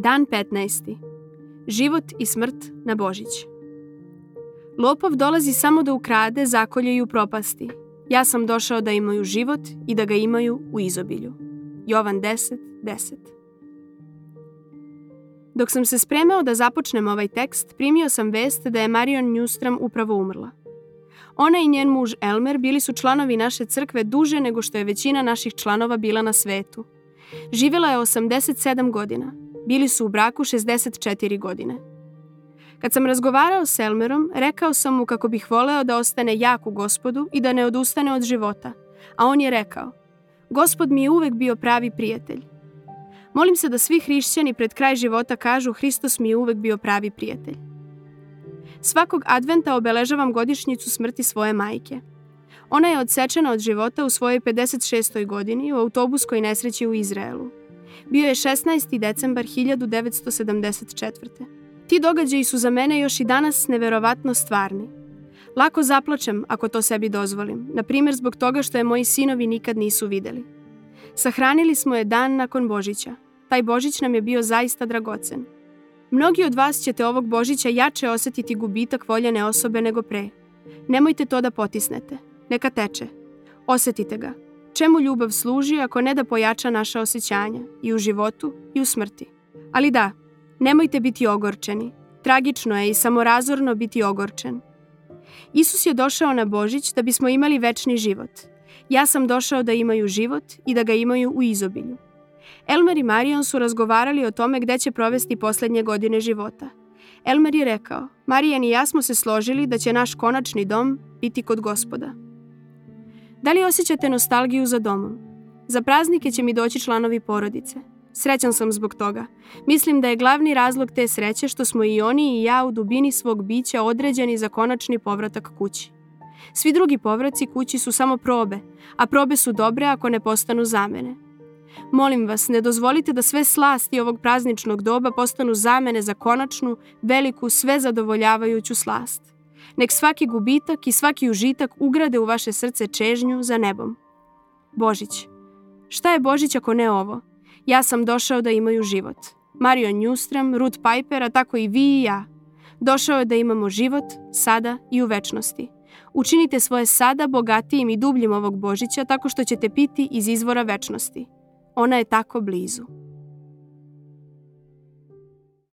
Dan 15. Život i smrt na Božić. Lopov dolazi samo da ukrade, zakolje i upropasti. Ja sam došao da imaju život i da ga imaju u izobilju. Jovan 10, 10. Dok sam se spremao da započnem ovaj tekst, primio sam vest da je Marion Njustram upravo umrla. Ona i njen muž Elmer bili su članovi naše crkve duže nego što je većina naših članova bila na svetu. Živjela je 87 godina. Bili su u braku 64 godine. Kad sam razgovarao s Elmerom, rekao sam mu kako bih voleo da ostane jak u gospodu i da ne odustane od života. A on je rekao, gospod mi je uvek bio pravi prijatelj. Molim se da svi hrišćani pred kraj života kažu Hristos mi je uvek bio pravi prijatelj. Svakog adventa obeležavam godišnjicu smrti svoje majke. Ona je odsečena od života u svojoj 56. godini u autobuskoj nesreći u Izraelu. Bio je 16. decembar 1974. Ti događaji su za mene još i danas neverovatno stvarni. Lako zaplačem ako to sebi dozvolim, na primjer zbog toga što je moji sinovi nikad nisu videli. Sahranili smo je dan nakon Božića. Taj Božić nam je bio zaista dragocen. Mnogi od vas ćete ovog Božića jače osetiti gubitak voljene osobe nego pre. Nemojte to da potisnete. Neka teče. Osetite ga. Čemu ljubav služi ako ne da pojača naša osjećanja i u životu i u smrti. Ali da, nemojte biti ogorčeni. Tragično je i samorazorno biti ogorčen. Isus je došao na Božić da bismo imali večni život. Ja sam došao da imaju život i da ga imaju u izobilju. Elmer i Marion su razgovarali o tome gde će provesti poslednje godine života. Elmer je rekao, Marijan i ja smo se složili da će naš konačni dom biti kod gospoda. Da li osjećate nostalgiju za domom? Za praznike će mi doći članovi porodice. Srećan sam zbog toga. Mislim da je glavni razlog te sreće što smo i oni i ja u dubini svog bića određeni za konačni povratak kući. Svi drugi povraci kući su samo probe, a probe su dobre ako ne postanu zamene. Molim vas, ne dozvolite da sve slasti ovog prazničnog doba postanu zamene za konačnu, veliku, sve zadovoljavajuću slast. Nek svaki gubitak i svaki užitak ugrade u vaše srce čežnju za nebom. Božić. Šta je Božić ako ne ovo? Ja sam došao da imaju život. Mario Njustram, Ruth Piper, a tako i vi i ja. Došao je da imamo život, sada i u večnosti. Učinite svoje sada bogatijim i dubljim ovog Božića tako što ćete piti iz izvora večnosti. Ona je tako blizu.